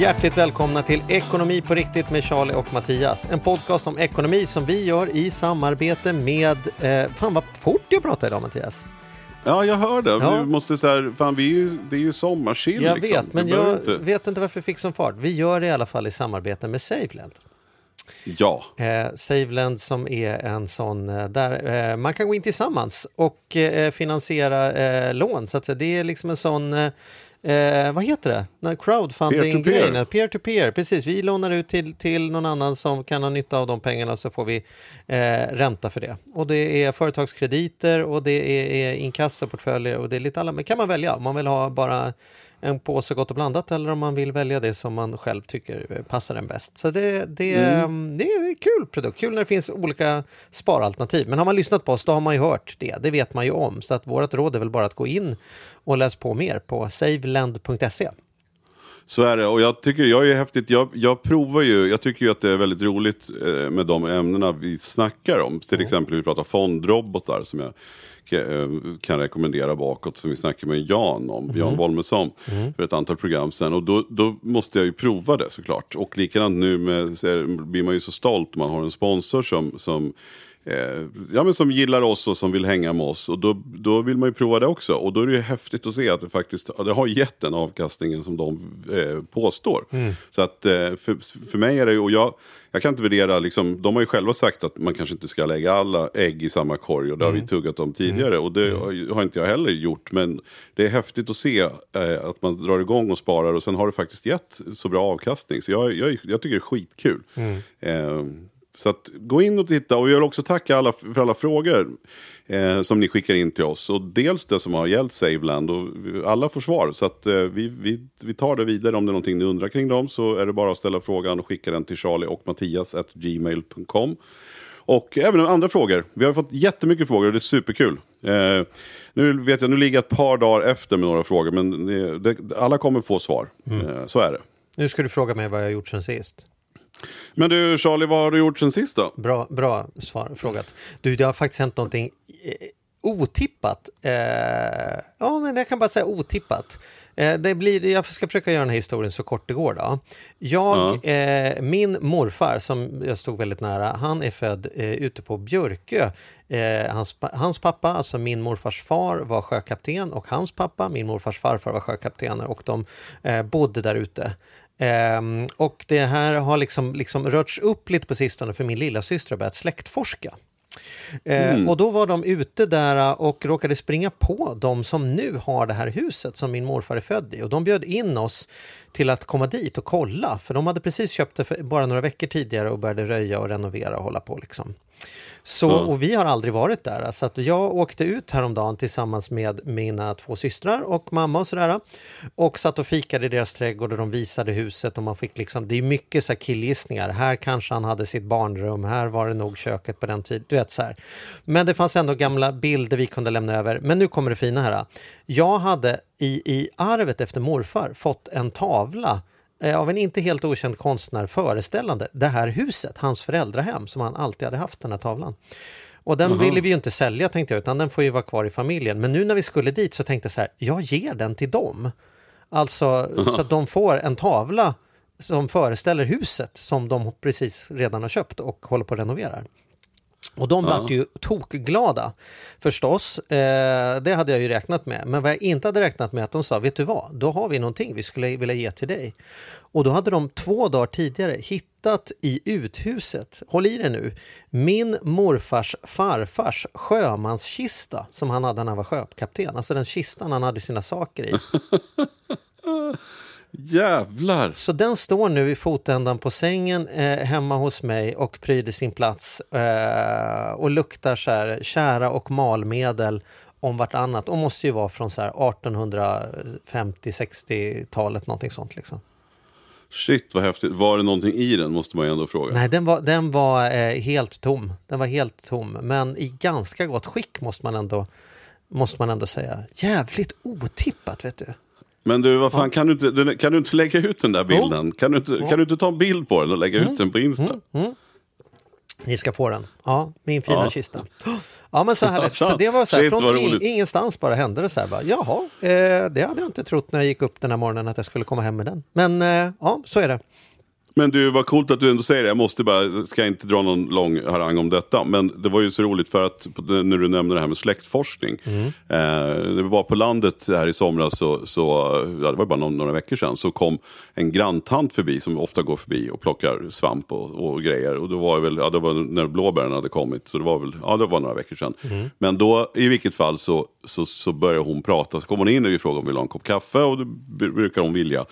Hjärtligt välkomna till Ekonomi på riktigt med Charlie och Mattias. En podcast om ekonomi som vi gör i samarbete med... Eh, fan vad fort jag pratar idag Mattias. Ja, jag hör det. Ja. Vi måste så här, fan, vi är ju, det är ju sommarchill. Jag liksom. vet, men Vi jag inte- vet inte varför jag fick sån fart. Vi gör det i alla fall i samarbete med Saveland. Ja, Eh, Saveland som är en sån eh, där eh, man kan gå in tillsammans och eh, finansiera eh, lån. Så att. Det är liksom en sån, eh, vad heter det, Den crowdfunding-grejen, peer-to-peer. Precis, vi lånar ut till, till någon annan som kan ha nytta av de pengarna så får vi eh, ränta för det. Och det är företagskrediter och det är, är inkassoportföljer och det är lite alla, men kan man välja om man vill ha bara en påse gott och blandat eller om man vill välja det som man själv tycker passar en bäst. Så det, det, Mm. det är en kul produkt, kul när det finns olika sparalternativ. Men har man lyssnat på oss då har man ju hört det, det vet man ju om. Så att vårt råd är väl bara att gå in och läs på mer på saveland.se. så är det. Och jag tycker, jag är häftigt, jag, jag provar ju, jag tycker ju att det är väldigt roligt eh, med de ämnena vi snackar om. Till exempel vi pratar fondrobotar som jag eh, kan rekommendera bakåt som vi snackade med Jan om, Jan Bolmesson, för ett antal program sedan. Och då, då måste jag ju prova det såklart. Och likadant nu med, så är, blir man ju så stolt om man har en sponsor som, som Eh, ja, men som gillar oss och som vill hänga med oss. Och då, då vill man ju prova det också. Och då är det ju häftigt att se att det faktiskt det har gett den avkastningen som de eh, påstår. Så att eh, för, för mig är det ju, och jag, jag kan inte värdera, liksom, de har ju själva sagt att man kanske inte ska lägga alla ägg i samma korg. Och det har vi tuggat om tidigare. Och det har- har inte jag heller gjort. Men det är häftigt att se eh, att man drar igång och sparar. Och sen har det faktiskt gett så bra avkastning. Så jag, jag, jag tycker det är skitkul. Eh, så att gå in och titta och jag vill också tacka alla för alla frågor eh, som ni skickar in till oss. Och dels det som har gällt Saveland och alla får svar. Så att eh, vi, vi, vi tar det vidare om det är någonting ni undrar kring dem så är det bara att ställa frågan och skicka den till charlie och mattias gmail.com. Och även andra frågor. Vi har fått jättemycket frågor och det är superkul. Eh, nu vet jag, nu ligger jag ett par dagar efter med några frågor men det, det, alla kommer få svar. Eh, så är det. Nu ska du fråga mig vad jag har gjort sen sist. Men du Charlie, vad har du gjort sen sist då? Bra, bra svar, frågat. Du, det har faktiskt hänt någonting eh, otippat. Eh, ja, men jag kan bara säga otippat. Eh, det blir, jag ska försöka göra den här historien så kort det går. Då. Jag, eh, min morfar, som jag stod väldigt nära, han är född eh, ute på Björkö. Eh, hans, hans pappa, alltså min morfars far, var sjökapten och hans pappa, min morfars farfar, var sjökaptener och de eh, bodde där ute. Ehm, och det här har liksom, liksom rörts upp lite på sistone för min lilla syster har börjat släktforska. Eh, Och då var de ute där och råkade springa på de som nu har det här huset som min morfar är född i. Och de bjöd in oss till att komma dit och kolla, för de hade precis köpt det bara några veckor tidigare och började röja och renovera och hålla på. Liksom. Så, och vi har aldrig varit där. Så att jag åkte ut häromdagen tillsammans med mina två systrar och mamma och sådär. Och satt och fikade i deras trädgård och de visade huset och man fick liksom, det är mycket så här killgissningar. Här kanske han hade sitt barnrum, här var det nog köket på den tiden. Du vet så här. Men det fanns ändå gamla bilder vi kunde lämna över. Men nu kommer det fina här. Jag hade i, i arvet efter morfar fått en tavla av en inte helt okänd konstnär föreställande det här huset, hans föräldrahem, som han alltid hade haft, den här tavlan. Och den ville vi ju inte sälja tänkte jag, utan den får ju vara kvar i familjen. Men nu när vi skulle dit så tänkte jag så här, jag ger den till dem. Alltså så att de får en tavla som föreställer huset som de precis redan har köpt och håller på att renovera. Och de vart ju tokglada förstås. Eh, det hade jag ju räknat med. Men vad jag inte hade räknat med att de sa, vet du vad, då har vi någonting vi skulle vilja ge till dig. Och då hade de två dagar tidigare hittat i uthuset, håll i det nu, min morfars farfars sjömanskista som han hade när han var sjökapten. Alltså den kistan han hade sina saker i. Jävlar! Så den står nu i fotändan på sängen eh, hemma hos mig och pryder sin plats eh, och luktar så här kära och malmedel om vartannat och måste ju vara från så här 1850-60-talet någonting sånt liksom. Shit vad häftigt. Var det någonting i den måste man ju ändå fråga. Nej, den var, den var eh, helt tom. Den var helt tom, men i ganska gott skick måste man ändå, måste man ändå säga. Jävligt otippat, vet du. Men du, vad fan, kan, du inte, kan du inte lägga ut den där bilden? Kan, du inte, kan du inte ta en bild på den och lägga Mm. ut den på Insta? Ni ska få den. Ja, min fina Ja. kista. Ja, men så här, så det var så här, från in, ingenstans bara hände det så här. Bara, Jaha, eh, det hade jag inte trott när jag gick upp den här morgonen att jag skulle komma hem med den. Men eh, ja, så är det. Men du, vad coolt att du ändå säger det. Jag måste bara, ska inte dra någon lång harang om detta. Men det var ju så roligt för att när du nämnde det här med släktforskning. Eh, när vi var på landet här i somras, så, så, ja, det var bara någon, några veckor sedan, så kom en granntant förbi som ofta går förbi och plockar svamp och, och grejer. Och det var väl, ja, det var när blåbären hade kommit, så det var väl, ja det var några veckor sedan. Men då, i vilket fall, så, så, så började hon prata. Så kom hon in och vi frågade om vi ville ha en kopp kaffe och det br- brukar hon vilja.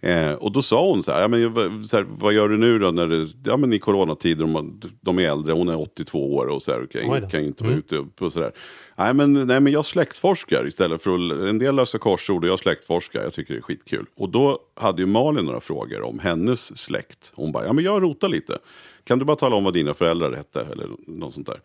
Eh, och då sa hon så här, ja, men, vad- så här, vad gör du nu då när det, ja, men i coronatider, de, de är äldre, hon är 82 år och så här, kan, kan inte vara ute på sådär. Nej men, nej men jag släktforskar istället för att, en del löser korsord och jag släktforskar, jag tycker det är skitkul. Och då hade ju Malin några frågor om hennes släkt. Hon bara, ja men jag rotar lite. Kan du bara tala om vad dina föräldrar hette eller något sånt där.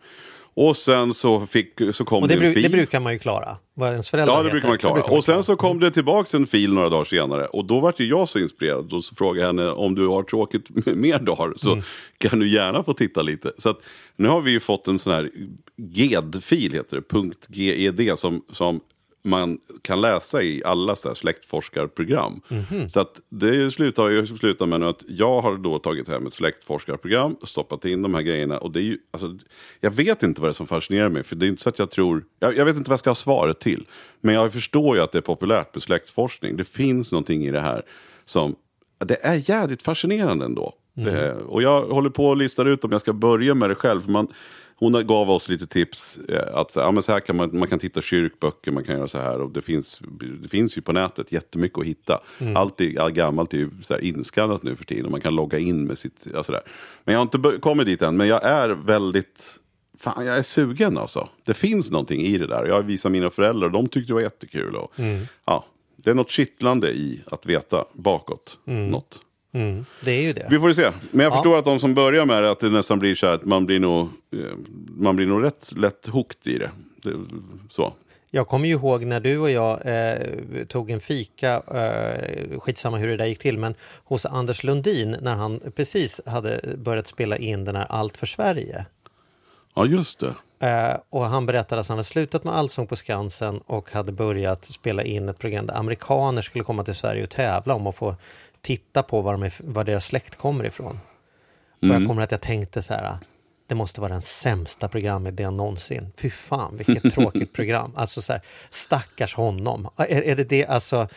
Och sen så, fick, så kom Och det, det, en bru- det fil. brukar man ju klara. Vad ens föräldrar Ja, det brukar man klara. brukar man och sen så kom det tillbaka en fil några dagar senare. Och då var ju jag så inspirerad. Och så frågade jag henne om du har tråkigt mer dagar så Mm. kan du gärna få titta lite. Så att, nu har vi ju fått en sån här GED-fil, heter det, .ged, som, som man kan läsa i alla så här släktforskarprogram. Mhm. Så att det slutar ju slutar med att jag har då tagit hem ett släktforskarprogram och stoppat in de här grejerna. Och det är ju, alltså, jag vet inte vad det är som fascinerar mig, för det är inte så att jag tror, jag, jag vet inte vad jag ska ha svaret till. Men jag förstår ju att det är populärt med släktforskning. Det finns någonting i det här som, det är jävligt fascinerande ändå. Det, och jag håller på och listar ut om jag ska börja med det själv. För man, hon gav oss lite tips. eh, Att ja, men så här kan man, man kan titta kyrkböcker, man kan göra så här. Och det finns, det finns ju på nätet jättemycket att hitta. Allt, är, gammalt är ju så inskannat nu för tiden. Och man kan logga in med sitt... Ja, där. Men jag har inte kommit dit än. Men jag är väldigt... Fan, jag är sugen alltså. Det finns någonting i det där. Jag visar mina föräldrar och de tyckte det var jättekul. Och, ja, det är något kittlande i att veta bakåt. Något. Mm, det är ju det. Vi får se. Men jag förstår att de som börjar med det, att det nästan blir så här att man blir nog, eh, man blir nog rätt lätt hooked i det. så. Jag kommer ju ihåg när du och jag eh, tog en fika, eh, skitsamma hur det där gick till, men hos Anders Lundin när han precis hade börjat spela in den här Allt för Sverige. Ja, just det. Eh, och han berättade att han hade slutat med Allsång på Skansen och hade börjat spela in ett program där amerikaner skulle komma till Sverige och tävla om att få titta på var, de är, var deras släkt kommer ifrån. Och jag kommer att jag tänkte så här, det måste vara den sämsta programidén någonsin. Fy fan, vilket tråkigt program. Alltså så här, stackars honom. Är, är det det, alltså,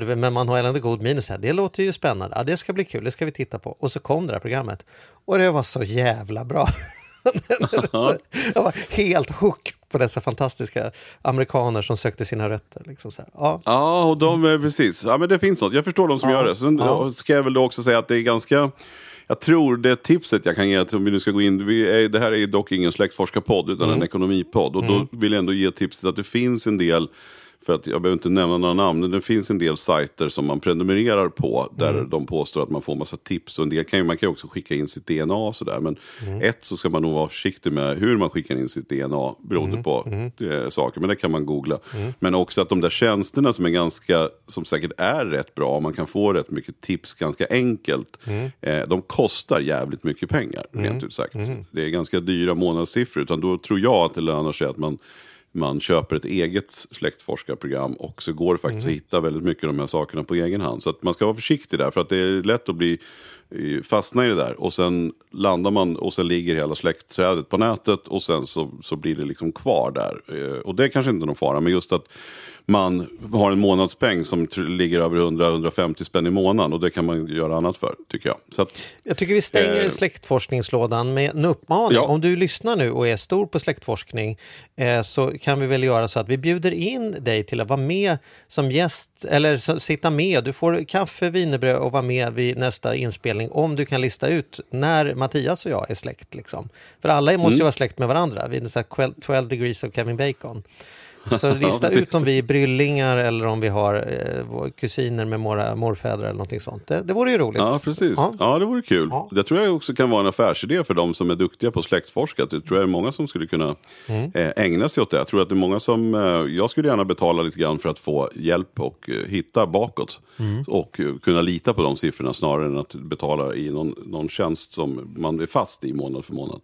det, men man har ändå god minus här. Det låter ju spännande. Ja, det ska bli kul, det ska vi titta på. Och så kom det här programmet. Och det var så jävla bra. jag var helt hook på dessa fantastiska amerikaner som sökte sina rötter. Liksom. Ja, Ja, och de, precis. Ja, men det finns något. Jag förstår de som Ja, gör det. Sen ja. ska jag väl då också säga att det är ganska... Jag tror det tipset jag kan ge, att om vi nu ska gå in, är, det här är dock ingen släktforskarpodd utan Mm. en ekonomipodd. Och då vill jag ändå ge tipset att det finns en del, för att jag behöver inte nämna några namn, men det finns en del sajter som man prenumererar på där Mm. de påstår att man får massa tips. Och en del kan ju, man kan ju också skicka in sitt DNA och sådär. Men Mm. ett så ska man nog vara försiktig med hur man skickar in sitt DNA beroende Mm. på eh, saker. Men det kan man googla. Men också att de där tjänsterna som är ganska, som säkert är rätt bra, man kan få rätt mycket tips ganska enkelt. Eh, de kostar jävligt mycket pengar, rent ut sagt. Det är ganska dyra månadssiffror. Utan då tror jag att det lönar sig att man man köper ett eget släktforskarprogram och så går det faktiskt att hitta väldigt mycket av de här sakerna på egen hand. Så att man ska vara försiktig där, för att det är lätt att bli i- fastna i det där och sen landar man och sen ligger hela släktträdet på nätet och sen så, så blir det liksom kvar där. Eh, Och det är kanske inte är någon fara, men just att man har en månadspeng som ligger över 100-150 spänn i månaden och det kan man göra annat för, tycker jag. Så att, Jag tycker vi stänger Eh. släktforskningslådan med en uppmaning. Ja. Om du lyssnar nu och är stor på släktforskning eh, så kan vi väl göra så att vi bjuder in dig till att vara med som gäst eller så, sitta med. Du får kaffe, wienerbröd och vara med vid nästa inspelning om du kan lista ut när Mattias och jag är släkt. Liksom. För alla måste Mm. ju vara släkt med varandra. Vi är så här 12 degrees of Kevin Bacon. Så lista ut om vi är bryllingar eller om vi har eh, kusiner med våra morfäder eller någonting sånt. Det, det vore ju roligt. Ja, precis. Ja. Ja. det vore kul. Ja. Det tror jag också kan vara en affärsidé för de som är duktiga på släktforska. Det tror jag är många som skulle kunna Mm. eh, ägna sig åt det. Jag tror att det är många som, eh, jag skulle gärna betala lite grann för att få hjälp och eh, hitta bakåt. Mm. Och eh, kunna lita på de siffrorna snarare än att betala i någon, någon tjänst som man är fast i månad för månad.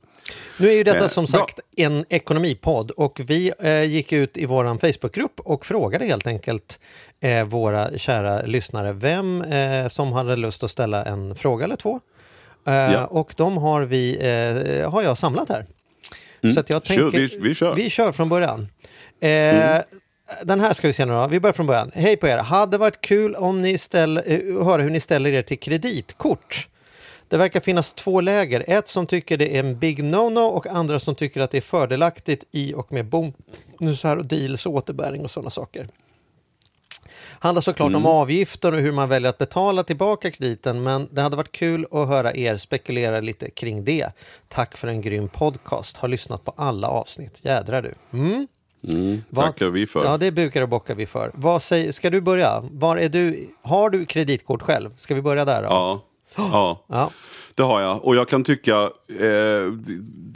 Nu är ju detta Eh, som sagt en ekonomipodd och vi eh, gick ut i vår Facebookgrupp och frågade helt enkelt eh, våra kära lyssnare vem eh, som hade lust att ställa en fråga eller två. Ja. Och de har, vi, har jag samlat här. Så att jag Kör, tänker, vi- vi kör. Vi kör från början. Eh, Den här ska vi se nu då. Vi börjar från början. Hej på er! Hade varit kul om ni ställ, höra hur ni ställer er till kreditkort. Det verkar finnas två läger. Ett som tycker det är en big no-no och andra som tycker att det är fördelaktigt i och med bonusar och deals och återbäring och sådana saker. Handlar såklart om avgifter och hur man väljer att betala tillbaka krediten men det hade varit kul att höra er spekulera lite kring det. Tack för en grym podcast. Har lyssnat på alla avsnitt. Jädrar du. Mm. Mm, Vad- tackar vi för. Ja, det bukar och bockar vi för. Vad säger, ska du börja? Var är du? Har du kreditkort själv? Ska vi börja där då? Ja. Ja. Ja. Det har jag. Och jag kan tycka, eh,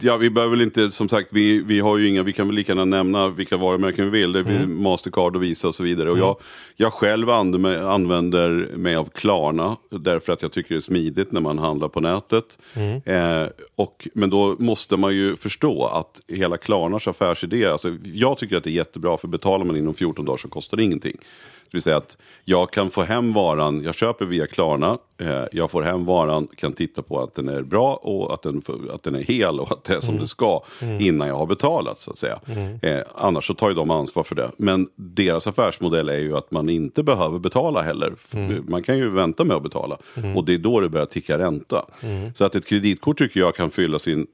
ja vi behöver väl inte, som sagt, vi, vi har ju inga, vi kan väl lika gärna nämna vilka varumärken vi vill. Det är Mm. Mastercard och Visa och så vidare. Och jag, jag själv använder mig av Klarna, därför att jag tycker det är smidigt när man handlar på nätet. Mm. Eh, och, men då måste man ju förstå att hela Klarnas affärsidé, alltså, jag tycker att det är jättebra, för betalar man inom 14 dagar så kostar det ingenting. Det vill säga att jag kan få hem varan, jag köper via Klarna, eh, jag får hem varan, kan titta på att den är bra och att den, att den är hel och att det är som det ska innan jag har betalat så att säga. Eh, annars så tar ju de ansvar för det. Men deras affärsmodell är ju att man inte behöver betala heller. F- Man kan ju vänta med att betala och det är då det börjar ticka ränta. Så att ett kreditkort tycker jag kan fylla sin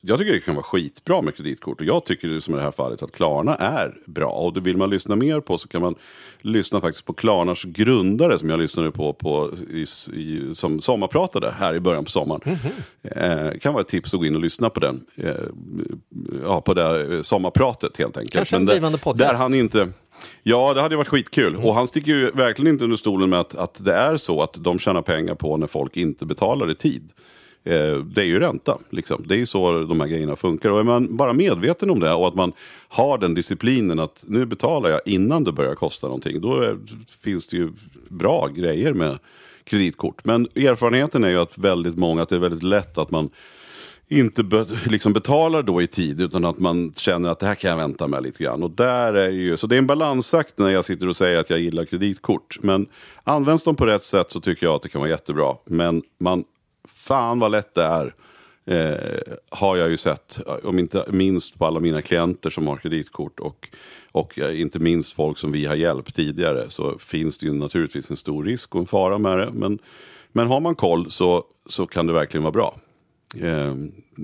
jag tycker det kan vara skitbra med kreditkort. Och jag tycker som i det här fallet att Klarna är bra. Och det vill man lyssna mer på så kan man lyssna faktiskt på Klarnas grundare som jag lyssnade på, på i, i, som sommarpratade här i början på sommaren. Eh, kan vara ett tips att gå in och lyssna på den. Eh, ja, på det eh, sommarpratet helt enkelt. Kanske en blivande poddgäst. Där han inte... Ja, det hade varit skitkul. Och han sticker ju verkligen inte under stolen med att, att det är så att de tjänar pengar på när folk inte betalar i tid. Eh, det är ju ränta. Liksom. Det är ju så de här grejerna funkar. Och är man bara medveten om det och att man har den disciplinen att nu betalar jag innan det börjar kosta någonting. Då är, finns det ju bra grejer med kreditkort. Men erfarenheten är ju att väldigt många, att det är väldigt lätt att man inte be, liksom betalar då i tid utan att man känner att det här kan jag vänta med lite grann. Och där är ju, så det är en balansakt när jag sitter och säger att jag gillar kreditkort. Men används de på rätt sätt så tycker jag att det kan vara jättebra. Men man, fan vad lätt det är. Eh, har jag ju sett, om inte minst på alla mina klienter som har kreditkort och, och eh, inte minst folk som vi har hjälpt tidigare så finns det ju naturligtvis en stor risk och en fara med det. Men, men har man koll så, så kan det verkligen vara bra. Eh,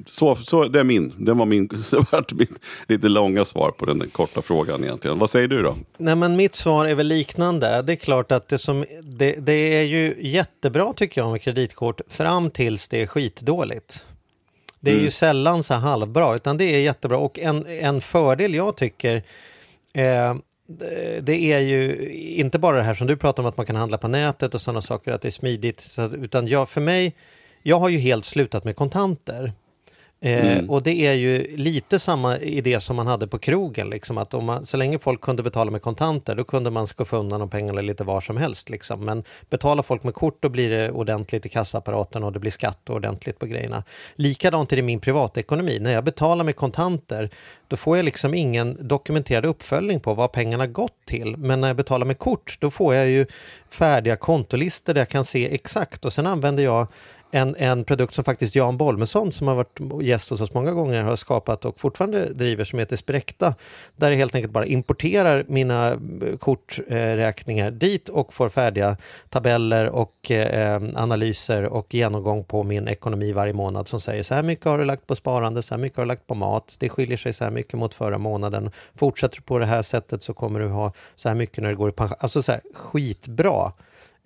så, så det är min, det var min, det var mitt lite långa svar på den korta frågan egentligen. Vad säger du då? Nej, men mitt svar är väl liknande. Det är klart att det, som, det, det är ju jättebra tycker jag med kreditkort fram tills det är skitdåligt. Det är ju sällan så halvbra, utan det är jättebra. Och en, en fördel jag tycker eh, det är ju inte bara det här som du pratar om att man kan handla på nätet och sådana saker, att det är smidigt. Utan jag, för mig, jag har ju helt slutat med kontanter. Eh, Och det är ju lite samma idé som man hade på krogen, liksom, att om man, så länge folk kunde betala med kontanter då kunde man skuffa undan de pengarna lite var som helst. Liksom. Men betalar folk med kort då blir det ordentligt i kassaapparaten och det blir skatt och ordentligt på grejerna. Likadant är det i min privatekonomi. När jag betalar med kontanter då får jag liksom ingen dokumenterad uppföljning på vad pengarna gått till. Men när jag betalar med kort då får jag ju färdiga kontolistor där jag kan se exakt och sen använder jag en, en produkt som faktiskt Jan Bolmesson som har varit gäst hos oss många gånger har skapat och fortfarande driver som heter Spräkta. Där jag helt enkelt bara importerar mina eh, korträkningar dit och får färdiga tabeller och eh, analyser och genomgång på min ekonomi varje månad som säger så här mycket har du lagt på sparande, så här mycket har du lagt på mat, det skiljer sig så här mycket mot förra månaden. Fortsätter du på det här sättet så kommer du ha så här mycket när du går i pension. Alltså så här, skitbra.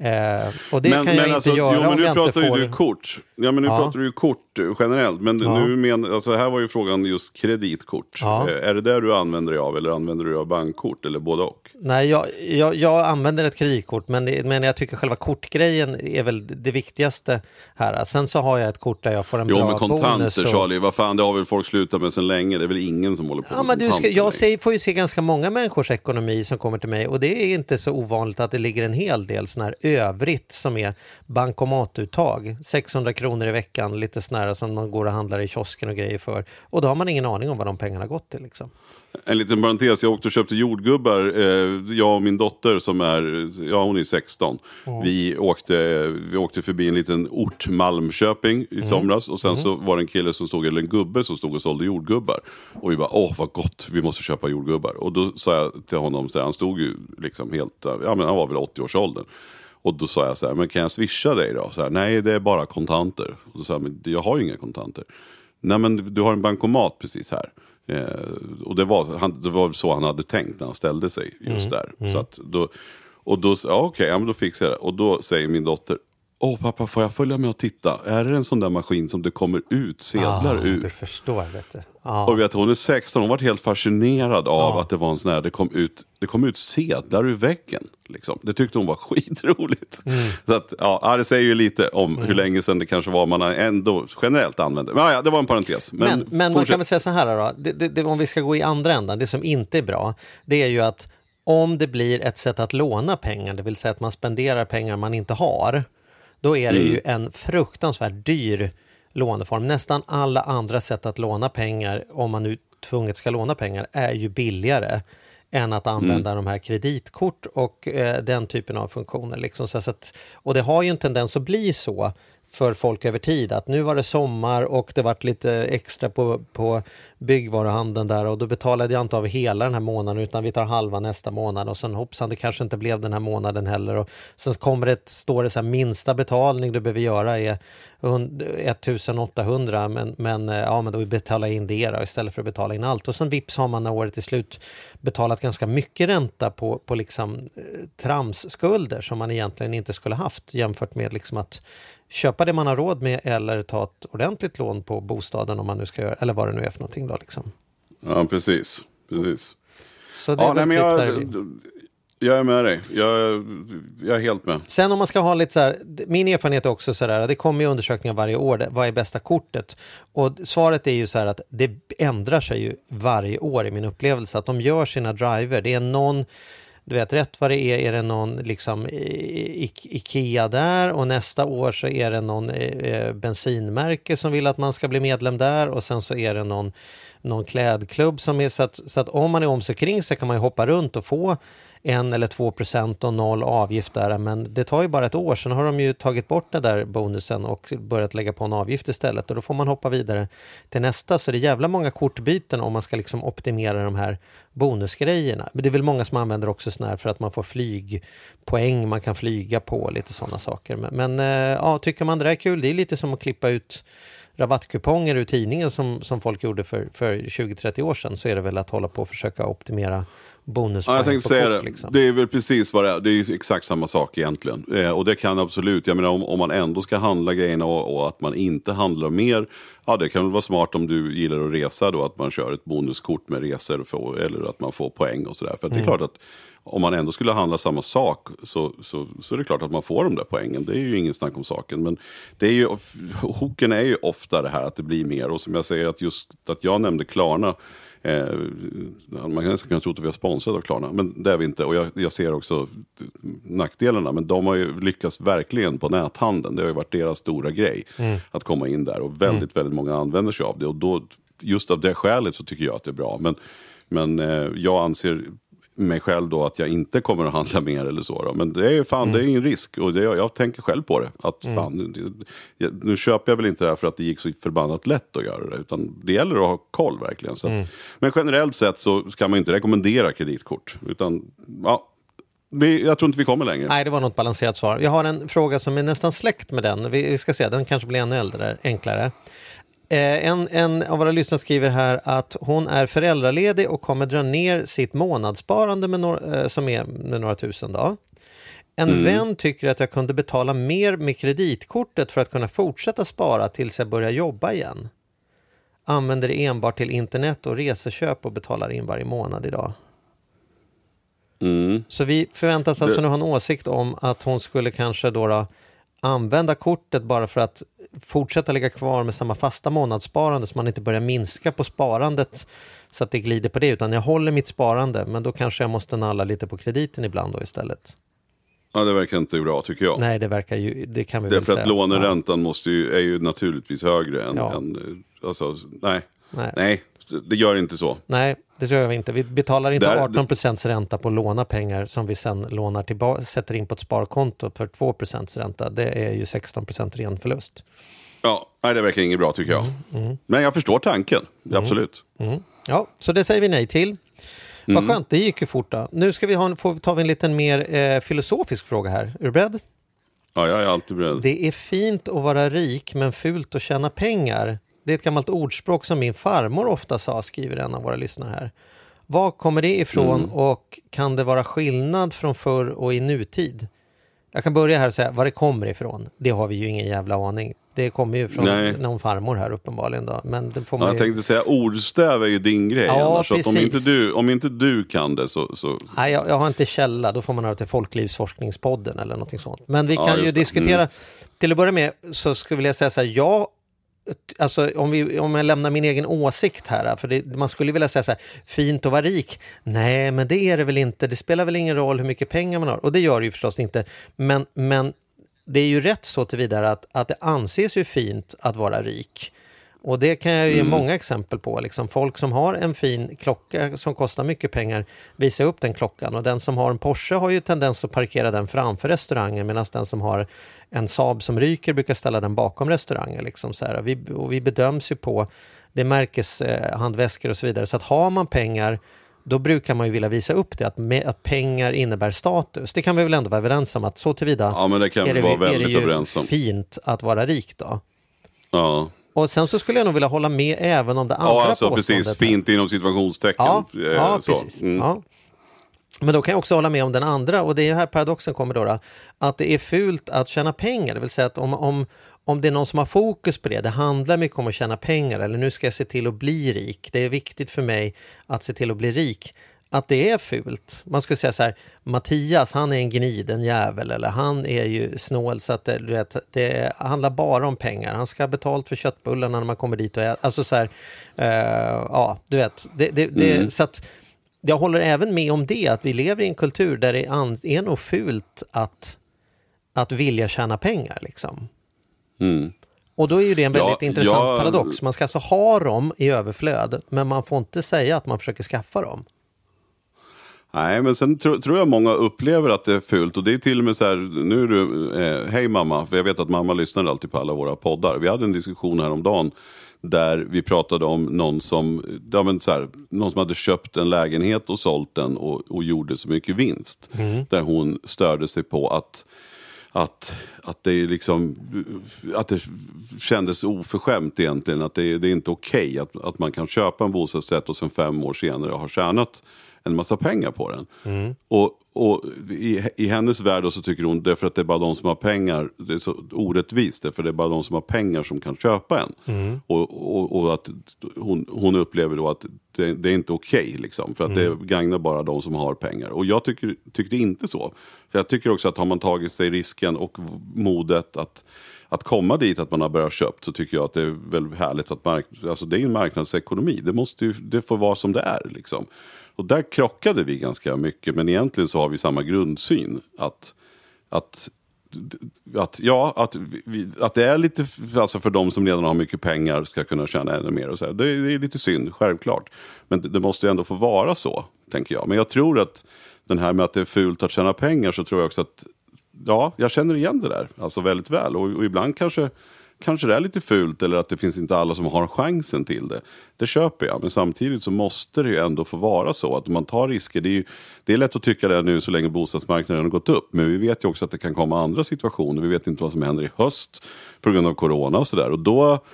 Eh, och det kan jag inte alltså, göra jo, men om nu jag pratar inte får... ju du kort. Ja, men nu Ja. pratar du ju kort eh, generellt. Men Ja. nu men, alltså, här var ju frågan just kreditkort. Ja. Eh, Är det där du använder dig av eller använder du dig av bankkort eller både och? Nej, jag, jag, jag använder ett kreditkort men, det- men jag tycker själva kortgrejen är väl det viktigaste här. Sen så har jag ett kort där jag får en Jo, bra men kontanter bonus. och- Charlie, vad fan, det har väl folk slutat med sedan länge. Det är väl ingen som håller på Ja, med men du ska, jag ser, får ju se ganska många människors ekonomi som kommer till mig och det är inte så ovanligt att det ligger en hel del sån här övrigt som är bankomatuttag. 600 kronor i veckan, lite snära som man går och handlar i kiosken och grejer för. Och då har man ingen aning om vad de pengarna gått till. Liksom. En liten parentes, jag åkte och köpte jordgubbar. Eh, jag och min dotter som är, ja hon är 16. Vi, åkte, vi åkte förbi en liten ort, Malmköping, i somras. Och sen så var det en kille som stod, eller en gubbe som stod och sålde jordgubbar. Och vi bara, åh vad gott, vi måste köpa jordgubbar. Och då sa jag till honom, så här, han stod ju liksom helt, ja men han var väl 80-årsåldern. Och då sa jag så här, men kan jag swisha dig då? Så här, Nej, det är bara kontanter. Och då sa jag, men jag har ju inga kontanter. Nej, men du har en bankomat precis här. Eh, och det var, han, det var så han hade tänkt när han ställde sig just där. Så att då, och då, ja, okej, ja, men då fixar jag det. Och då säger min dotter, åh pappa, får jag följa med och titta? Är det en sån där maskin som det kommer ut sedlar Ah, ur? Du förstår, vet du. Ja. Och vet, hon är 16, hon var helt fascinerad av att det var en sån här, det kom ut, det kom ut sedlar ur väggen. Liksom. Det tyckte hon var skitroligt. Mm. Så att, ja, det säger ju lite om hur länge sedan det kanske var man ändå generellt använde. Men ja, det var en parentes. Men, Men, men man kan väl säga så här då, det, det, det, om vi ska gå i andra ändan, det som inte är bra, det är ju att om det blir ett sätt att låna pengar, det vill säga att man spenderar pengar man inte har, då är det ju en fruktansvärt dyr låneform. Nästan alla andra sätt att låna pengar, om man nu tvunget ska låna pengar, är ju billigare än att använda de här kreditkort och eh, den typen av funktioner. Liksom. Så, så att, och det har ju en tendens att bli så för folk över tid. Att nu var det sommar och det vart lite extra på, på byggvaruhandeln där och då betalade jag inte av hela den här månaden utan vi tar halva nästa månad och sen hoppsan det kanske inte blev den här månaden heller. Och sen kommer det, står det så här minsta betalning du behöver göra är 1800 men, men eh, ja men då betala in det då, istället för att betala in allt och sen vips har man när året är slut betalat ganska mycket ränta på, på liksom eh, tramsskulder som man egentligen inte skulle haft jämfört med liksom att köpa det man har råd med eller ta ett ordentligt lån på bostaden om man nu ska göra, eller vad det nu är för någonting då liksom. Ja, precis. precis. Så det Ja, är nej, men jag, jag är med dig. Jag, jag är helt med. Sen om man ska ha lite så här, min erfarenhet är också så där, det kommer ju undersökningar varje år, vad är bästa kortet? Och svaret är ju så här att det ändrar sig ju varje år i min upplevelse, att de gör sina driver, det är någon du vet, rätt vad det är är det någon liksom i- i- Ikea där och nästa år så är det någon eh, eh, bensinmärke som vill att man ska bli medlem där och sen så är det någon, någon klädklubb som är så att, så att om man är om sig kring sig kan man ju hoppa runt och få en eller två procent och noll avgift där. Men det tar ju bara ett år. Sen har de ju tagit bort den där bonusen och börjat lägga på en avgift istället. Och då får man hoppa vidare till nästa. Så det är jävla många kortbyten om man ska liksom optimera de här bonusgrejerna. Men det är väl många som använder också sådana här för att man får flygpoäng. Man kan flyga på och lite sådana saker. Men, men eh, ja, tycker man det där är kul, det är lite som att klippa ut rabattkuponger ur tidningen som, som folk gjorde för, för 20-30 år sedan. Så är det väl att hålla på och försöka optimera bonuspoäng Ja, jag tänkte säga kort, det. Liksom. Det är väl precis vad det är. Det är exakt samma sak egentligen. Eh, och det kan absolut, jag menar om, om man ändå ska handla grejerna och, och att man inte handlar mer. Ja, det kan väl vara smart om du gillar att resa då, att man kör ett bonuskort med resor för, eller att man får poäng och sådär. För att det är klart att om man ändå skulle handla samma sak så, så, så är det klart att man får de där poängen. Det är ju ingen snack om saken. Men det är ju, hoken är ju ofta det här att det blir mer. Och som jag säger att just att jag nämnde Klarna. Eh, man kan nästan tro att vi har sponsrat av Klarna, men det är vi inte. Och jag, jag ser också nackdelarna, men de har ju lyckats verkligen på näthandeln. Det har ju varit deras stora grej att komma in där och väldigt, väldigt många använder sig av det. Och då, just av det skälet så tycker jag att det är bra. Men, men eh, jag anser mig själv då att jag inte kommer att handla mer eller så. Då. Men det är fan, det är ingen risk. Och det, jag tänker själv på det. Att fan, nu, nu köper jag väl inte det här för att det gick så förbannat lätt att göra det. Utan det gäller att ha koll verkligen. Så att, Men generellt sett så ska man inte rekommendera kreditkort. Utan, ja, vi, jag tror inte vi kommer längre. Nej, det var något balanserat svar. Jag har en fråga som är nästan släkt med den. Vi, vi ska se, den kanske blir ännu äldre, enklare. Eh, en, en av våra lyssnare skriver här att hon är föräldraledig och kommer dra ner sitt månadssparande med några, eh, som är med några tusen. Då. En vän tycker att jag kunde betala mer med kreditkortet för att kunna fortsätta spara tills jag börjar jobba igen. Använder det enbart till internet och reseköp och betalar in varje månad idag. Mm. Så vi förväntas alltså nu ha en åsikt om att hon skulle kanske då, då använda kortet bara för att fortsätta ligga kvar med samma fasta månadssparande så man inte börjar minska på sparandet så att det glider på det utan jag håller mitt sparande men då kanske jag måste nalla lite på krediten ibland då istället. Ja, det verkar inte bra tycker jag. Nej, det verkar ju, det kan vi väl Därför säga. att låneräntan måste ju, är ju naturligtvis högre än... Ja. än eh, alltså, nej. Nej. nej, det gör inte så. Nej, det tror jag inte. Vi betalar inte Där- 18 ränta på att låna pengar som vi sen lånar tillbaka, sätter in på ett sparkonto för 2 ränta. Det är ju 16 ren förlust. Ja, nej, det verkar inget bra tycker jag. Mm, Men jag förstår tanken, absolut. Ja, så det säger vi nej till. Mm. Vad skönt, det gick ju fort då. Nu ska vi ha en, får, tar vi en liten mer eh, filosofisk fråga här. Är du beredd? Ja, jag är alltid beredd. Det är fint att vara rik men fult att tjäna pengar. Det är ett gammalt ordspråk som min farmor ofta sa, skriver en av våra lyssnare här. Var kommer det ifrån Mm. och kan det vara skillnad från förr och i nutid? Jag kan börja här och säga var det kommer ifrån. Det har vi ju ingen jävla aning. Det kommer ju från Nej. någon farmor här uppenbarligen. Då. Men det får Ja, man jag ju... tänkte säga ordstäv är ju din grej Ja, annars. Att om, precis. inte du, om inte du kan det så... så Nej, jag, jag har inte källa. Då får man höra till Folklivsforskningspodden eller någonting sånt. Men vi Ja, kan ju just det. diskutera. Till att börja med så skulle jag vilja säga så här. Jag, alltså, om, vi, om jag lämnar min egen åsikt här. För det, man skulle vilja säga så här. Fint att vara rik. Nej, men det är det väl inte. Det spelar väl ingen roll hur mycket pengar man har. Och det gör det ju förstås inte. Men, men det är ju rätt så tillvidare att, att det anses ju fint att vara rik. Och det kan jag ge många exempel på. Liksom folk som har en fin klocka som kostar mycket pengar visar upp den klockan. Och den som har en Porsche har ju tendens att parkera den framför restaurangen medan den som har en Saab som ryker brukar ställa den bakom restaurangen. Liksom så här. Och, vi, och vi bedöms ju på, det märkes eh, handväskor och så vidare. Så att har man pengar då brukar man ju vilja visa upp det, att, med, att pengar innebär status. Det kan vi väl ändå vara överens om att så tillvida Ja, men det kan är vi det, vara är det väldigt ju överens om. fint att vara rik då. Ja, Och sen så skulle jag nog vilja hålla med även om det andra ja alltså påståendet. precis. Fint inom situationstecken. Ja, eh, ja så. precis. Mm. Ja. Men då kan jag också hålla med om den andra och det är här paradoxen kommer då, då. Att det är fult att tjäna pengar. Det vill säga att om, om, om det är någon som har fokus på det, det handlar mycket om att tjäna pengar eller nu ska jag se till att bli rik. Det är viktigt för mig att se till att bli rik. Att det är fult. Man skulle säga så här, Mattias han är en gnid, en jävel eller han är ju snål så att det, du vet, det handlar bara om pengar. Han ska ha betalt för köttbullarna när man kommer dit och äter. Alltså så här, eh, ja du vet. Det, det, det, så att, jag håller även med om det, att vi lever i en kultur där det är nog fult att, att vilja tjäna pengar. Liksom. Mm. Och då är ju det en Ja, väldigt intressant jag- paradox. Man ska alltså ha dem i överflöd, men man får inte säga att man försöker skaffa dem. Nej, men sen tro, tror jag många upplever att det är fult. Och det är till och med så här, nu är du, eh, hej mamma, för jag vet att mamma lyssnar alltid på alla våra poddar. Vi hade en diskussion häromdagen där vi pratade om någon som, ja, men så här, någon som hade köpt en lägenhet och sålt den och, och gjorde så mycket vinst. Där hon störde sig på att att, att, det liksom, att det kändes oförskämt egentligen. Att det, det är inte okej att, att man kan köpa en bostadsrätt och sen fem år senare har tjänat en massa pengar på den. Och, och i, i hennes värld så tycker hon därför att det är bara de som har pengar, det är så orättvist, för det är bara de som har pengar som kan köpa en. Och, och, och att hon, hon upplever då att det, det är inte okej, liksom, för att det gagnar bara de som har pengar. Och jag tycker, tyckte inte så. För jag tycker också att har man tagit sig risken och modet att att komma dit att man har börjat köpt så tycker jag att det är väldigt härligt att mark alltså det är en marknadsekonomi. Det, måste ju, det får vara som det är. Liksom. Och där krockade vi ganska mycket men egentligen så har vi samma grundsyn. Att, att, att, ja, att, vi, att det är lite, alltså för de som redan har mycket pengar ska kunna tjäna ännu mer. Och så här. Det, det är lite synd, självklart. Men det, det måste ju ändå få vara så. tänker jag. Men jag tror att den här med att det är fult att tjäna pengar så tror jag också att, ja, jag känner igen det där. Alltså väldigt väl. Och, och ibland kanske kanske det är lite fult eller att det finns inte alla som har chansen till det. Det köper jag, men samtidigt så måste det ju ändå få vara så att man tar risker. Det är, ju, det är lätt att tycka det nu så länge bostadsmarknaden har gått upp, men vi vet ju också att det kan komma andra situationer. Vi vet inte vad som händer i höst på grund av corona och sådär. Och då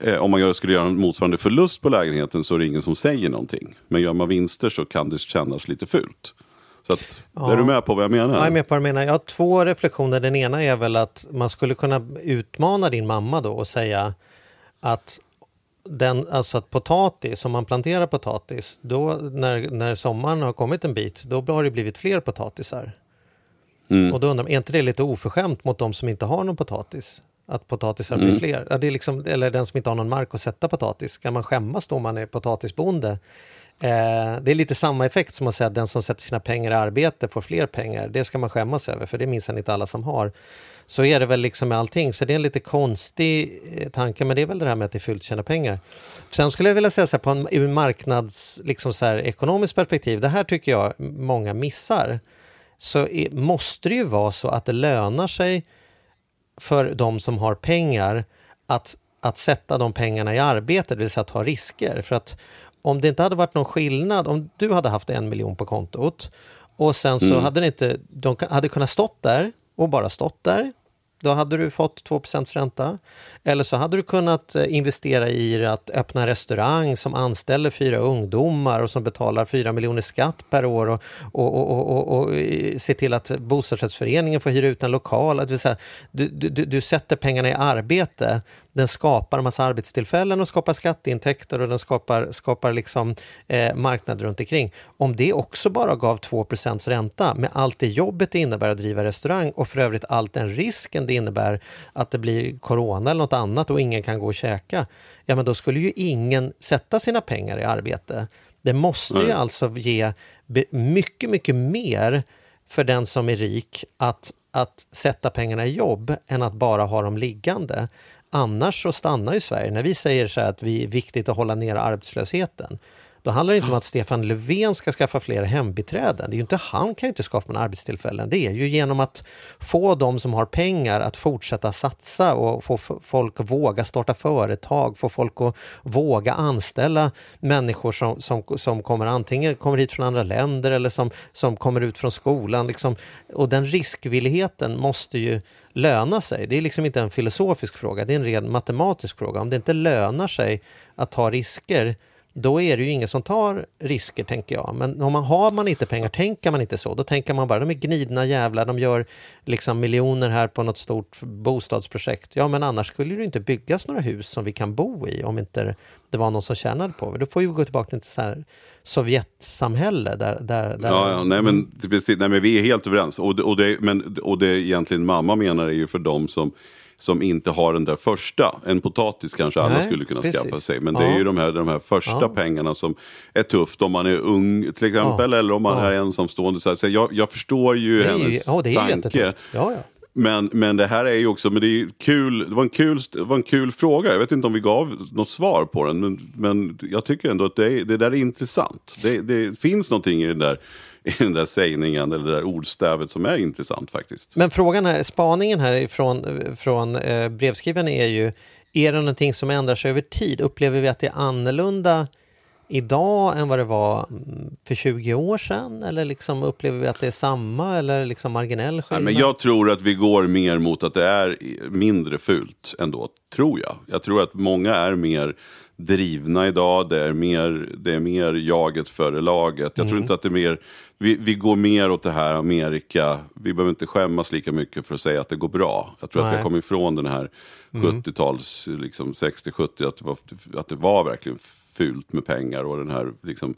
eh, om man skulle göra en motsvarande förlust på lägenheten så är det ingen som säger någonting. Men gör man vinster så kan det kännas lite fult. Så att, Ja. är du med på vad jag menar? Jag är med på vad du menar. Jag har två reflektioner. Den ena är väl att man skulle kunna utmana din mamma då och säga att den, alltså att potatis, om man planterar potatis, då när, när sommaren har kommit en bit, då har det blivit fler potatisar. Mm. Och då undrar man, är inte det lite oförskämt mot de som inte har någon potatis? Att potatisar blir Mm. fler? Ja, det är liksom, eller den som inte har någon mark att sätta potatis. Ska man skämmas då om man är potatisbonde? Eh, det är lite samma effekt som att säga att den som sätter sina pengar i arbete får fler pengar. Det ska man skämmas över, för det minns inte alla som har. Så är det väl liksom med allting, så det är en lite konstig eh, tanke, men det är väl det här med att det är fult tjäna pengar. Sen skulle jag vilja säga så här, på en ur marknads, liksom så här, ekonomiskt perspektiv, det här tycker jag många missar, så är, måste det ju vara så att det lönar sig för de som har pengar att, att sätta de pengarna i arbete, det vill säga att ta risker. För att om det inte hade varit någon skillnad, om du hade haft en miljon på kontot och sen så hade det inte, de hade kunnat stått där och bara stått där, då hade du fått 2% ränta. Eller så hade du kunnat eh, investera i att öppna en restaurang som anställer fyra ungdomar och som betalar 4 miljoner skatt per år och, och, och, och, och, eh, se till att bostadsrättsföreningen får hyra ut en lokal. Att säga, du, du, du sätter pengarna i arbete, den skapar en massa arbetstillfällen och skapar skatteintäkter och den skapar, skapar liksom, eh, marknad runt omkring. Om det också bara gav 2% ränta med allt det jobbet det innebär att driva restaurang och för övrigt allt den risken det innebär att det blir corona eller något annat och ingen kan gå och käka, ja men då skulle ju ingen sätta sina pengar i arbete. Det måste ju Nej. alltså ge mycket, mycket mer för den som är rik att, att sätta pengarna i jobb än att bara ha dem liggande. Annars så stannar ju Sverige. När vi säger så här att vi är viktigt att hålla ner arbetslösheten, då handlar det inte om att Stefan Löfven ska skaffa fler hembiträden. Det är ju inte, han kan ju inte skapa några arbetstillfällen. Det är ju genom att få de som har pengar att fortsätta satsa och få folk att våga starta företag, få folk att våga anställa människor som, som, som kommer antingen kommer hit från andra länder eller som, som kommer ut från skolan. Liksom. Och den riskvilligheten måste ju löna sig. Det är liksom inte en filosofisk fråga, det är en ren matematisk fråga. Om det inte lönar sig att ta risker, då är det ju ingen som tar risker, tänker jag. Men om man har man inte pengar, tänker man inte så. Då tänker man bara, de är gnidna jävlar, de gör liksom miljoner här på något stort bostadsprojekt. Ja, men annars skulle det ju inte byggas några hus som vi kan bo i om inte det var någon som tjänade på det. Då får vi gå tillbaka till så här Sovjetsamhälle där... där, där Ja, ja nej, men, precis, nej, men vi är helt överens. Och det, och, det, men, och det egentligen mamma menar är ju för dem som, som inte har den där första. En potatis kanske alla Nej, skulle kunna precis. skaffa sig. Men det Ja. är ju de här, de här första Ja. pengarna som är tufft om man är ung till exempel. Eller om man Ja. är ensamstående. Så, här, så jag, jag förstår ju det är hennes ja, det är tanke. Ja, ja. Men, men det här är ju också, men det är kul, det var, en kul, det var en kul fråga. Jag vet inte om vi gav något svar på den. Men, men jag tycker ändå att det, är, det där är intressant. Det, det finns någonting i den, där, i den där sägningen eller det där ordstävet som är intressant faktiskt. Men frågan här, spaningen här från, från eh, brevskrivaren är ju, är det någonting som ändrar sig över tid? Upplever vi att det är annorlunda idag än vad det var mm, för 20 år sedan? Eller liksom upplever vi att det är samma eller liksom marginell Nej, skillnad? men jag tror att vi går mer mot att det är mindre fult ändå, tror jag. Jag tror att många är mer drivna idag, det är mer, det är mer jaget före laget. Jag Mm. tror inte att det är mer, vi, vi går mer åt det här Amerika, vi behöver inte skämmas lika mycket för att säga att det går bra. Jag tror att vi Nej. Mm. har kommit ifrån den här 70-tals, liksom 60-70, att, det var- att det var verkligen fult med pengar och den här liksom,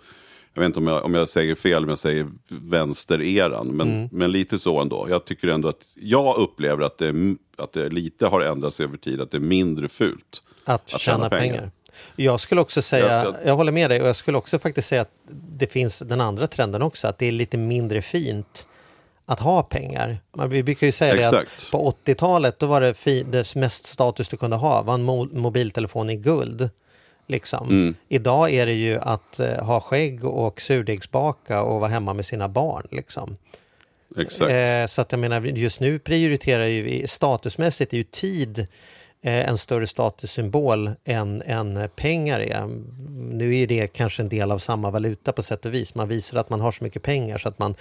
jag vet inte om jag, om jag säger fel, om jag säger vänstereran. Men, Mm. men lite så ändå. Jag tycker ändå att jag upplever att det, att det lite har ändrats över tid. Att det är mindre fult. att, att tjäna tjäna pengar. pengar. Jag skulle också säga, Jag- jag, håller med dig och jag skulle också faktiskt säga att det finns den andra trenden också, att det är lite mindre fint att ha pengar. Man, vi brukar ju säga det Exakt. att på 80-talet då var det, fi, det mest status du kunde ha var en mo, mobiltelefon i guld. Liksom. Mm. Idag är det ju att eh, ha skägg och surdegsbaka och vara hemma med sina barn. Liksom. Exakt. Eh, så att jag menar, just nu prioriterar ju vi, statusmässigt är ju tid Eh, en större statussymbol än, än pengar är. Nu är det kanske en del av samma valuta på sätt och vis. Man visar att man har så mycket pengar så att man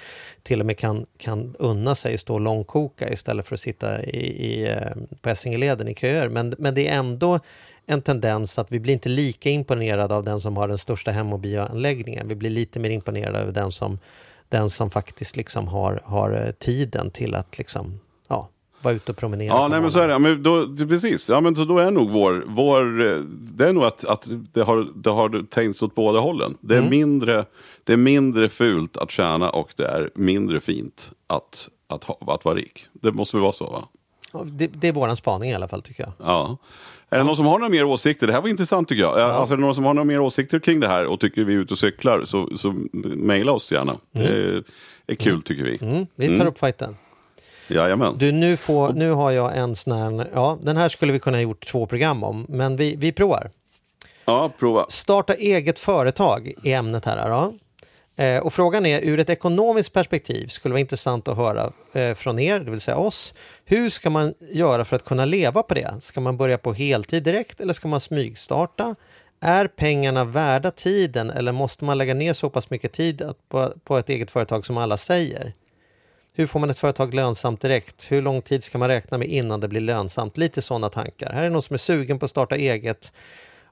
till och med kan, kan unna sig att stå och långkoka istället för att sitta i, i, eh, på Essingeleden i köer. Men, men det är ändå en tendens att vi blir inte lika imponerade av den som har den största hem och bioanläggningen. Vi blir lite mer imponerade av den som, den som faktiskt liksom har, har eh, tiden till att liksom, ja, vara ute och promenera. Ja, nej, men så är det. Men då, precis, ja, men så då är nog vår, vår det är nog att, att det har, det har tänkts åt båda hållen. Det är, Mm. mindre, det är mindre fult att tjäna och det är mindre fint att, att, ha, att vara rik. Det måste väl vara så va? Ja, Det, det är våran spaning i alla fall tycker jag. Ja. Är det någon som har några mer åsikter? Det här var intressant tycker jag. Alltså, är det någon som har några mer åsikter kring det här och tycker vi är ute och cyklar så, så mejla oss gärna. Det är kul tycker vi. Mm, vi tar upp fighten. Jajamän. Du, nu, får, nu har jag en sån här, ja, den här skulle vi kunna ha gjort två program om, men vi, vi provar. Ja, prova. Starta eget företag är ämnet här. Då. Eh, och frågan är, ur ett ekonomiskt perspektiv skulle vara intressant att höra eh, från er, det vill säga oss. Hur ska man göra för att kunna leva på det? Ska man börja på heltid direkt eller ska man smygstarta? Är pengarna värda tiden eller måste man lägga ner så pass mycket tid på ett eget företag som alla säger? Hur får man ett företag lönsamt direkt? Hur lång tid ska man räkna med innan det blir lönsamt? Lite sådana tankar. Här är någon som är sugen på att starta eget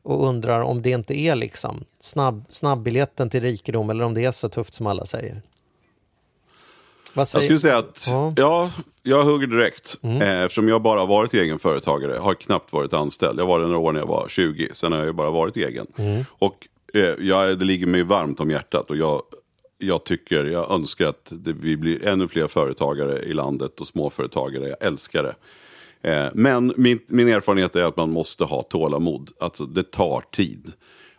och undrar om det inte är liksom snabb, snabbbiljetten till rikedom eller om det är så tufft som alla säger. Vad Jag säger skulle säga att, Ja. ja, jag hugger direkt. Mm. Eh, eftersom jag bara varit egen företagare, har knappt varit anställd. Jag var det några år när jag var 20, sen har jag ju bara varit egen. Mm. Och eh, jag, det ligger mig varmt om hjärtat och jag, jag tycker, jag önskar att det, vi blir ännu fler företagare i landet och småföretagare. Jag älskar det. Eh, men min, min erfarenhet är att man måste ha tålamod. Alltså det tar tid.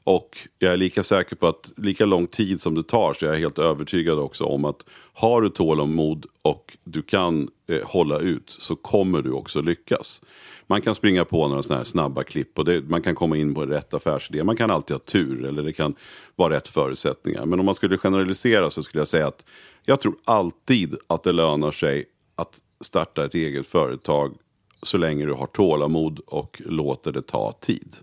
Och jag är lika säker på att lika lång tid som det tar så är jag helt övertygad också om att har du tålamod och du kan eh, hålla ut så kommer du också lyckas. Man kan springa på några sådana här snabba klipp och det, man kan komma in på rätt affärsidé. Man kan alltid ha tur eller det kan vara rätt förutsättningar. Men om man skulle generalisera så skulle jag säga att jag tror alltid att det lönar sig att starta ett eget företag så länge du har tålamod och låter det ta tid.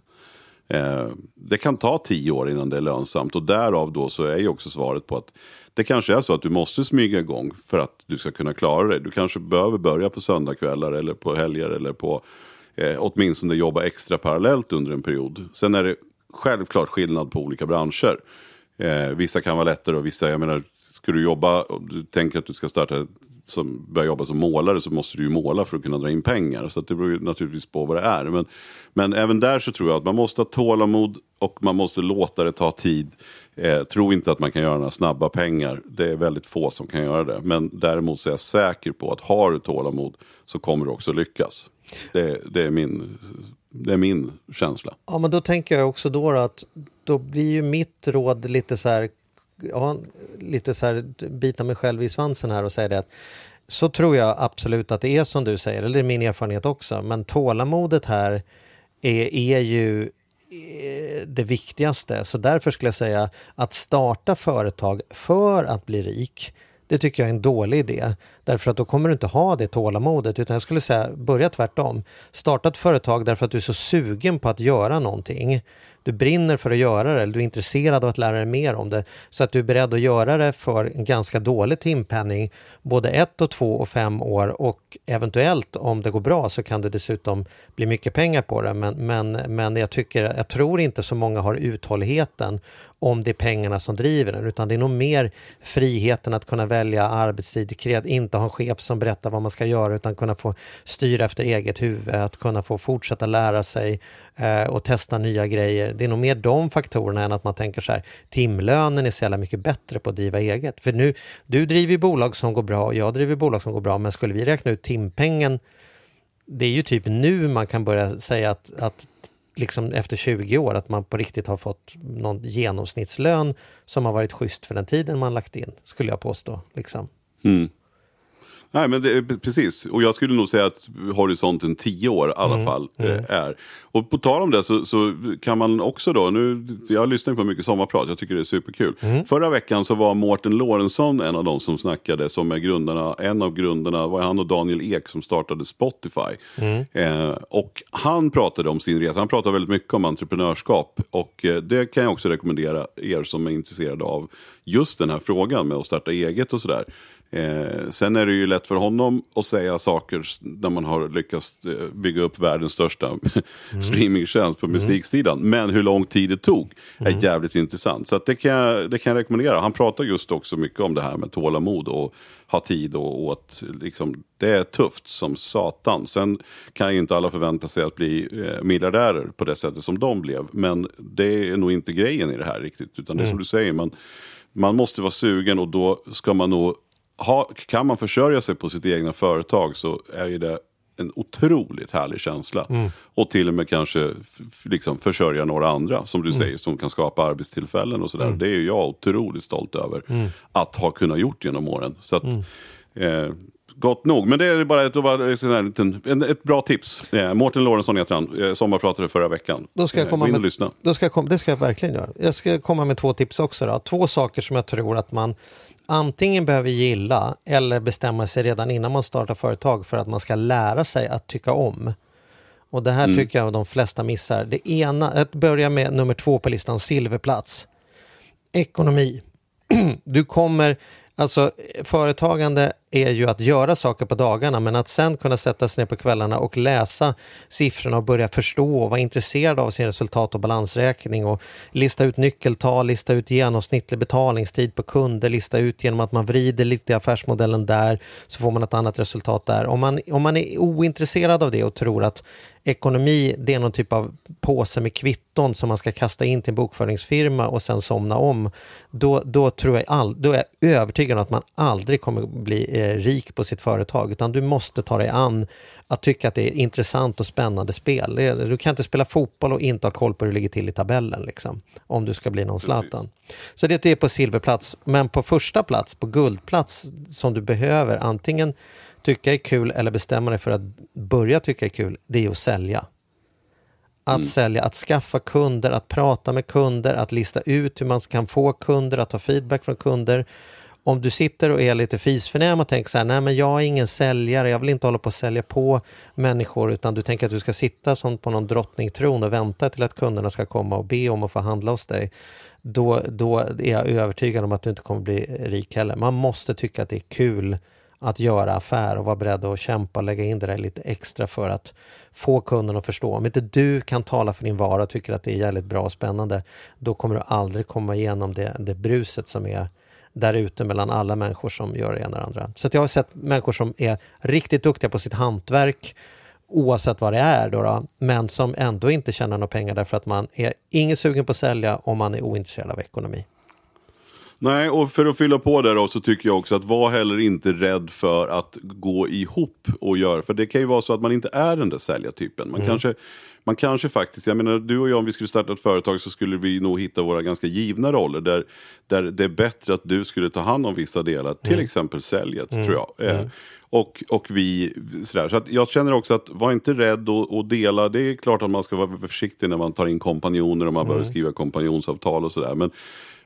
Eh, det kan ta tio år innan det är lönsamt och därav då så är ju också svaret på att det kanske är så att du måste smyga igång för att du ska kunna klara dig. Du kanske behöver börja på söndagkvällar eller på helger eller på eh, åtminstone jobba extra parallellt under en period. Sen är det självklart skillnad på olika branscher. Eh, vissa kan vara lättare och vissa, jag menar, ska du jobba, och du tänker att du ska starta som börjar jobba som målare så måste du ju måla för att kunna dra in pengar. Så att det beror ju naturligtvis på vad det är. Men, men även där så tror jag att man måste ha tålamod och man måste låta det ta tid. Eh, tro inte att man kan göra några snabba pengar. Det är väldigt få som kan göra det. Men däremot så är jag säker på att har du tålamod så kommer du också lyckas. Det, det, är, min, det är min känsla. Ja, men då tänker jag också då, då att då blir ju mitt råd lite så här, ja, lite så här bita mig själv i svansen här och säga det att så tror jag absolut att det är som du säger, eller det är min erfarenhet också, men tålamodet här är, är ju eh, det viktigaste. Så därför skulle jag säga att starta företag för att bli rik, det tycker jag är en dålig idé. Därför att då kommer du inte ha det tålamodet. Utan jag skulle säga, börja tvärtom. Starta ett företag därför att du är så sugen på att göra någonting. Du brinner för att göra det, eller du är intresserad av att lära dig mer om det. Så att du är beredd att göra det för en ganska dålig timpenning, både ett och två och fem år och eventuellt om det går bra så kan det dessutom bli mycket pengar på det. Men, men, men jag, tycker, jag tror inte så många har uthålligheten om det är pengarna som driver den, utan det är nog mer friheten att kunna välja arbetstid, inte ha en chef som berättar vad man ska göra, utan kunna få styra efter eget huvud, att kunna få fortsätta lära sig eh, och testa nya grejer. Det är nog mer de faktorerna än att man tänker så här, timlönen är så jävla mycket bättre på att driva eget. För nu, du driver ju bolag som går bra och jag driver bolag som går bra, men skulle vi räkna ut timpengen det är ju typ nu man kan börja säga att, att liksom efter 20 år att man på riktigt har fått någon genomsnittslön som har varit schysst för den tiden man lagt in, skulle jag påstå. Liksom. Mm. Nej, men det, precis. Och jag skulle nog säga att horisonten tio år i alla fall eh, är. Och på tal om det så, så kan man också då, nu, jag lyssnar på mycket sommarprat, jag tycker det är superkul. Förra veckan så var Mårten Lorentzon en av de som snackade, som är grundarna, en av grundarna, var han och Daniel Ek som startade Spotify. Eh, och han pratade om sin resa, han pratade väldigt mycket om entreprenörskap. Och eh, det kan jag också rekommendera er som är intresserade av just den här frågan med att starta eget och sådär. Eh, sen är det ju lätt för honom att säga saker när man har lyckats eh, bygga upp världens största streamingtjänst på musiksidan. Men hur lång tid det tog är jävligt intressant. Så det, kan jag, det kan jag rekommendera. Han pratar just också mycket om det här med tålamod och ha tid och, och att liksom, det är tufft som satan. Sen kan ju inte alla förvänta sig att bli eh, miljardärer på det sättet som de blev. Men det är nog inte grejen i det här riktigt. Utan det är som du säger, man, man måste vara sugen och då ska man nog ha, kan man försörja sig på sitt egna företag så är ju det en otroligt härlig känsla. Och till och med kanske liksom försörja några andra, som du säger, som kan skapa arbetstillfällen och sådär. Det är jag otroligt stolt över att ha kunnat gjort genom åren. Så att, eh, gott nog. Men det är bara ett, bara ett, ett bra tips. Eh, Mårten Lorentzon heter han, eh, sommarpratade förra veckan. Då ska jag Eh, komma med, lyssna. Då ska jag det ska jag verkligen göra. Jag ska komma med två tips också. Då. Två saker som jag tror att man antingen behöver gilla eller bestämma sig redan innan man startar företag för att man ska lära sig att tycka om. Och det här tycker jag de flesta missar. Det ena, att börja med nummer två på listan, silverplats. Ekonomi. Du kommer, alltså företagande är ju att göra saker på dagarna men att sen kunna sätta sig ner på kvällarna och läsa siffrorna och börja förstå och vara intresserad av sin resultat och balansräkning och lista ut nyckeltal, lista ut genomsnittlig betalningstid på kunder, lista ut genom att man vrider lite i affärsmodellen där så får man ett annat resultat där. Om man, om man är ointresserad av det och tror att ekonomi det är någon typ av påse med kvitton som man ska kasta in till en bokföringsfirma och sen somna om, då, då, tror jag all, då är jag övertygad om att man aldrig kommer bli eh, rik på sitt företag, utan du måste ta dig an att tycka att det är intressant och spännande spel. Du kan inte spela fotboll och inte ha koll på hur det ligger till i tabellen, liksom, om du ska bli någon Zlatan. Så det är på silverplats, men på första plats, på guldplats, som du behöver antingen tycka är kul eller bestämma dig för att börja tycka är kul, det är att sälja. Att sälja, att skaffa kunder, att prata med kunder, att lista ut hur man kan få kunder, att ta feedback från kunder. Om du sitter och är lite fisförnäm och tänker så här, nej men jag är ingen säljare, jag vill inte hålla på att sälja på människor, utan du tänker att du ska sitta som på någon drottningtron och vänta till att kunderna ska komma och be om att få handla hos dig. Då, då är jag övertygad om att du inte kommer bli rik heller. Man måste tycka att det är kul att göra affär och vara beredd att kämpa och lägga in det där lite extra för att få kunden att förstå. Om inte du kan tala för din vara och tycker att det är jävligt bra och spännande, då kommer du aldrig komma igenom det, det bruset som är där ute mellan alla människor som gör det ena och det andra. Så att jag har sett människor som är riktigt duktiga på sitt hantverk, oavsett vad det är, då, då men som ändå inte tjänar några pengar därför att man är ingen sugen på att sälja och man är ointresserad av ekonomi. Nej, och för att fylla på där då så tycker jag också att var heller inte rädd för att gå ihop och göra. För det kan ju vara så att man inte är den där säljartypen. Man, kanske, man kanske faktiskt, jag menar du och jag om vi skulle starta ett företag så skulle vi nog hitta våra ganska givna roller. Där, där det är bättre att du skulle ta hand om vissa delar, till exempel säljet tror jag. Eh, och, och vi, sådär. Så att jag känner också att var inte rädd att att dela. Det är klart att man ska vara försiktig när man tar in kompanjoner och man börjar skriva kompanjonsavtal och sådär. Men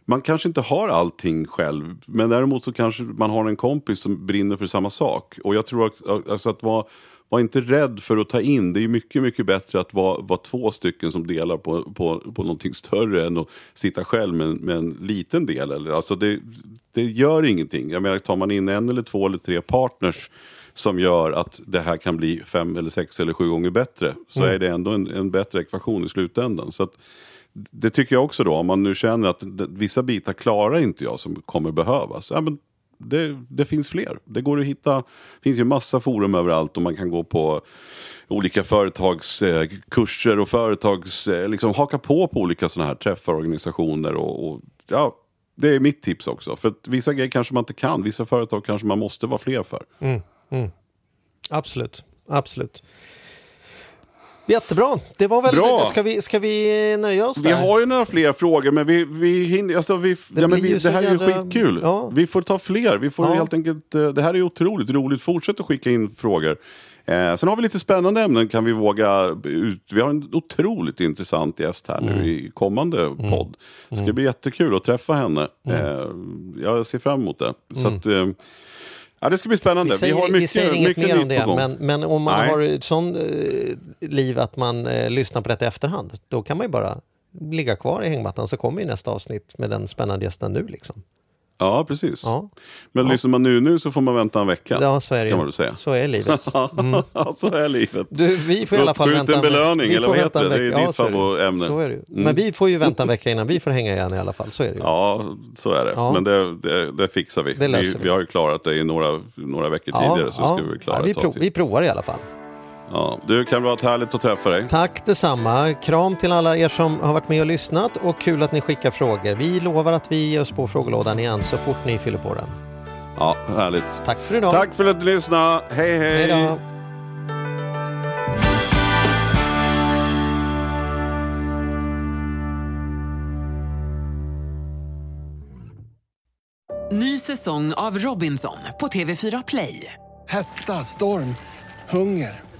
man kanske inte har allting själv, men däremot så kanske man har en kompis som brinner för samma sak. Och jag tror att, alltså att vara, var inte rädd för att ta in. Det är mycket, mycket bättre att vara, vara två stycken som delar på, på, på någonting större än att sitta själv med, med en liten del. Eller, alltså det, det gör ingenting. Jag menar, tar man in en eller två eller tre partners som gör att det här kan bli fem eller sex eller sju gånger bättre så är det ändå en, en bättre ekvation i slutändan. Så att, det tycker jag också då, om man nu känner att vissa bitar klarar inte jag som kommer behövas. Ja, men det, det finns fler. Det går att hitta, det finns ju massa forum överallt och man kan gå på olika företagskurser eh, och företags, eh, liksom haka på på olika sådana här träffar, organisationer och, och ja, det är mitt tips också. För att vissa grejer kanske man inte kan, vissa företag kanske man måste vara fler för. Mm, mm. Absolut, absolut. Jättebra, det var väl... Bra. Ska vi, ska vi nöja oss Vi där? har ju några fler frågor, men vi, vi hinner... Alltså vi, Det ja, men vi, det här är ju skitkul. Ja. Vi får ta fler. Vi får Ja. helt enkelt, eh, det här är otroligt roligt. Fortsätt att skicka in frågor. Eh, sen har vi lite spännande ämnen. Kan vi våga ut. Vi har en otroligt intressant gäst här Mm. nu i kommande podd. Det ska bli jättekul att träffa henne. Mm. Eh, jag ser fram emot det. Så att, eh, ja, det ska bli spännande. Vi säger, har mycket, vi säger inget mer om det, på gång. men, men om man Nej. har ett sånt eh, liv att man eh, lyssnar på detta i efterhand, då kan man ju bara ligga kvar i hängmattan så kommer ju nästa avsnitt med den spännande gästen nu. Liksom. Ja, precis. Ja. Men lyssnar man nu nu så får man vänta en vecka. Ja, så är det kan man säga. Så är livet. Ja, så är livet. Du, vi får i alla fall vänta en- belöning, eller vad heter det? Det är vecka. ditt favoritämne. Så är det ju. Mm. Men vi får ju vänta en vecka innan vi får hänga igen i alla fall. Så är det ju. Ja, så är det. Ja. Men det, det, det fixar vi. Det vi. vi. Vi har ju klarat det i några, några veckor tidigare, så ska vi klara ja, vi, prov, vi provar i alla fall. Ja. Du, kan vara härligt att träffa dig. Tack detsamma. Kram till alla er som har varit med och lyssnat och kul att ni skickar frågor. Vi lovar att vi ger oss på frågelådan igen så fort ni fyller på den. Ja, härligt. Tack för idag. Tack för att du lyssnade. Hej, hej. Hej. Ny säsong av Robinson på TV4 Play. Hetta, storm, hunger.